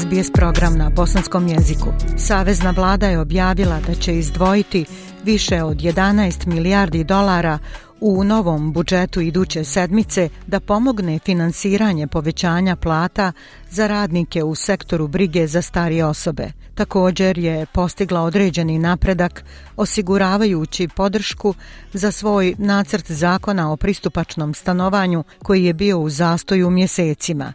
SBS program na bosanskom jeziku. Savezna vlada je objavila da će izdvojiti više od 11 milijardi dolara u novom budžetu iduće sedmice da pomogne finansiranje povećanja plata za radnike u sektoru brige za starije osobe. Također je postigla određeni napredak osiguravajući podršku za svoj nacrt zakona o pristupačnom stanovanju koji je bio u zastoju mjesecima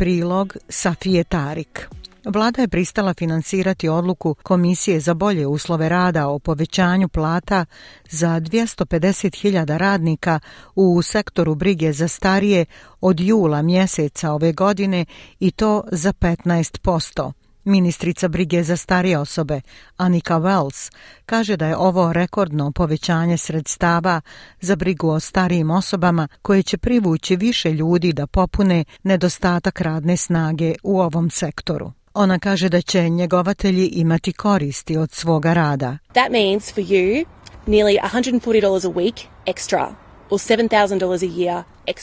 prilog Safije Tarik. Vlada je pristala finansirati odluku Komisije za bolje uslove rada o povećanju plata za 250.000 radnika u sektoru brige za starije od jula mjeseca ove godine i to za 15%. Ministrica brige za starije osobe, Anika Wells, kaže da je ovo rekordno povećanje sredstava za brigu o starijim osobama koje će privući više ljudi da popune nedostatak radne snage u ovom sektoru. Ona kaže da će njegovatelji imati koristi od svoga rada. That means for you nearly $140 a week extra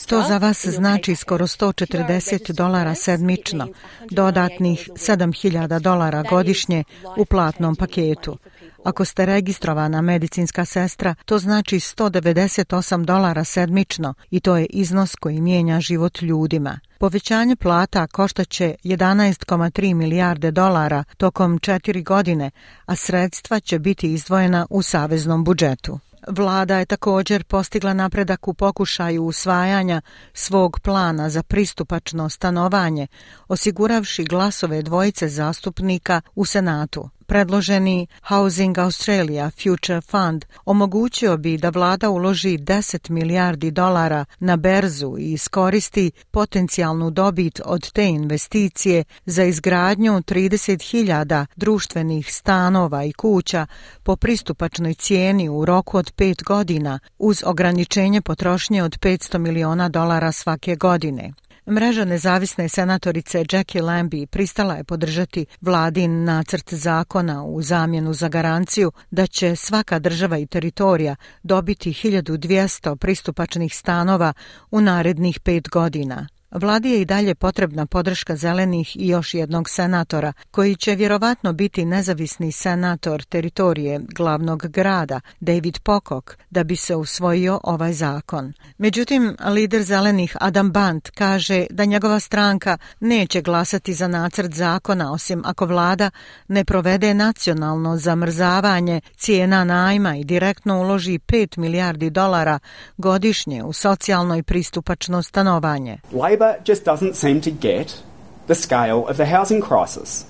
To za vas znači skoro 140 dolara sedmično, dodatnih 7000 dolara godišnje u platnom paketu. Ako ste registrovana medicinska sestra, to znači 198 dolara sedmično i to je iznos koji mijenja život ljudima. Povećanje plata koštaće 11,3 milijarde dolara tokom četiri godine, a sredstva će biti izdvojena u saveznom budžetu. Vlada je također postigla napredak u pokušaju usvajanja svog plana za pristupačno stanovanje, osiguravši glasove dvojice zastupnika u Senatu predloženi Housing Australia Future Fund omogućio bi da vlada uloži 10 milijardi dolara na berzu i iskoristi potencijalnu dobit od te investicije za izgradnju 30.000 društvenih stanova i kuća po pristupačnoj cijeni u roku od 5 godina uz ograničenje potrošnje od 500 miliona dolara svake godine. Mreža nezavisne senatorice Jackie Lambie pristala je podržati vladin nacrt zakona u zamjenu za garanciju da će svaka država i teritorija dobiti 1200 pristupačnih stanova u narednih pet godina. Vladi je i dalje potrebna podrška zelenih i još jednog senatora, koji će vjerovatno biti nezavisni senator teritorije glavnog grada, David Pokok, da bi se usvojio ovaj zakon. Međutim, lider zelenih Adam Bant kaže da njegova stranka neće glasati za nacrt zakona osim ako vlada ne provede nacionalno zamrzavanje cijena najma i direktno uloži 5 milijardi dolara godišnje u socijalno i pristupačno stanovanje. Labor just doesn't seem to get the scale of the housing crisis.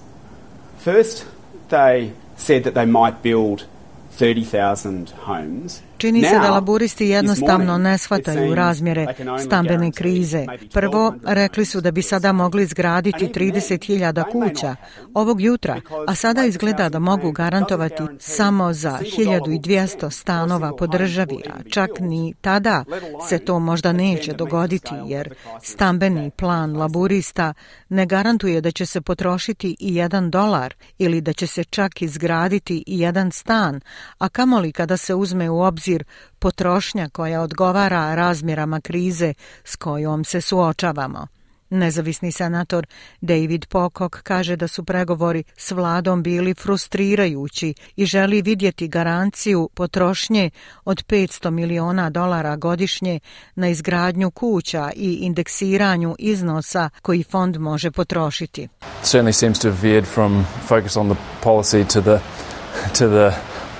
First, they said that they might build 30,000 homes. Čini se da laburisti jednostavno ne shvataju razmjere stambene krize. Prvo, rekli su da bi sada mogli izgraditi 30.000 kuća ovog jutra, a sada izgleda da mogu garantovati samo za 1200 stanova po državi, a čak ni tada se to možda neće dogoditi, jer stambeni plan laburista ne garantuje da će se potrošiti i jedan dolar ili da će se čak izgraditi i jedan stan, a kamoli kada se uzme u obzir obzir potrošnja koja odgovara razmjerama krize s kojom se suočavamo. Nezavisni senator David Pocock kaže da su pregovori s vladom bili frustrirajući i želi vidjeti garanciju potrošnje od 500 miliona dolara godišnje na izgradnju kuća i indeksiranju iznosa koji fond može potrošiti. Certainly seems to have veered from focus on the policy to the to the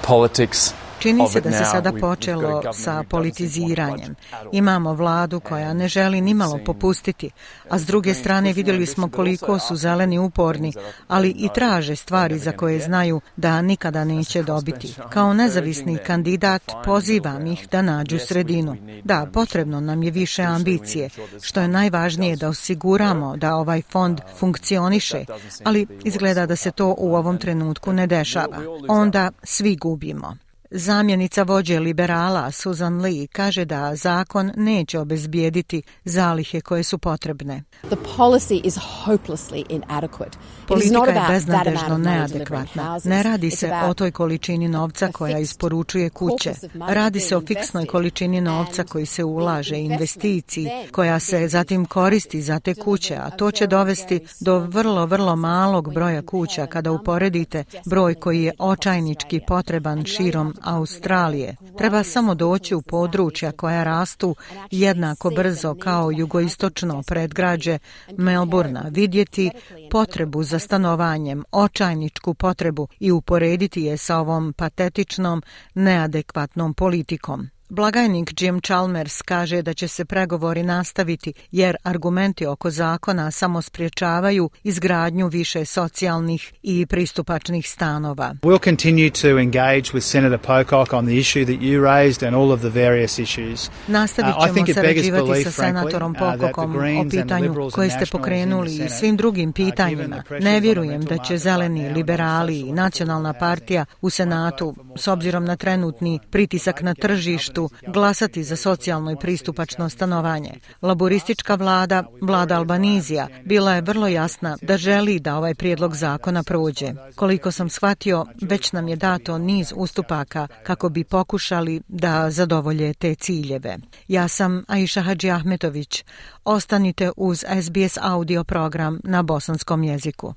politics Čini se da se sada počelo sa politiziranjem. Imamo vladu koja ne želi nimalo popustiti, a s druge strane vidjeli smo koliko su zeleni uporni, ali i traže stvari za koje znaju da nikada neće dobiti. Kao nezavisni kandidat pozivam ih da nađu sredinu. Da, potrebno nam je više ambicije, što je najvažnije da osiguramo da ovaj fond funkcioniše, ali izgleda da se to u ovom trenutku ne dešava. Onda svi gubimo. Zamjenica vođe liberala Susan Lee kaže da zakon neće obezbijediti zalihe koje su potrebne. The policy is hopelessly inadequate. Politika je beznadežno neadekvatna. Ne radi se o toj količini novca koja isporučuje kuće. Radi se o fiksnoj količini novca koji se ulaže, investiciji, koja se zatim koristi za te kuće, a to će dovesti do vrlo, vrlo malog broja kuća kada uporedite broj koji je očajnički potreban širom Australije. Treba samo doći u područja koja rastu jednako brzo kao jugoistočno predgrađe Melburna, vidjeti potrebu za stanovanjem, očajničku potrebu i uporediti je sa ovom patetičnom, neadekvatnom politikom. Blagajnik Jim Chalmers kaže da će se pregovori nastaviti jer argumenti oko zakona samo spriječavaju izgradnju više socijalnih i pristupačnih stanova. We'll continue to engage with Senator Pocock on the issue that you raised and all of the various issues. Nastavit uh, ćemo sarađivati sa senatorom uh, Pocockom o pitanju koje ste pokrenuli i svim drugim uh, pitanjima. Ne vjerujem da će zeleni, liberali i nacionalna partija u senatu, s obzirom na trenutni pritisak na tržištu, parlamentu glasati za socijalno i pristupačno stanovanje. Laboristička vlada, vlada Albanizija, bila je vrlo jasna da želi da ovaj prijedlog zakona prođe. Koliko sam shvatio, već nam je dato niz ustupaka kako bi pokušali da zadovolje te ciljeve. Ja sam Aisha Hadži Ahmetović. Ostanite uz SBS audio program na bosanskom jeziku.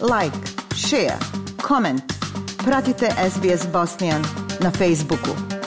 Like, share, comment. Pratite SBS Bosnian na Facebooku.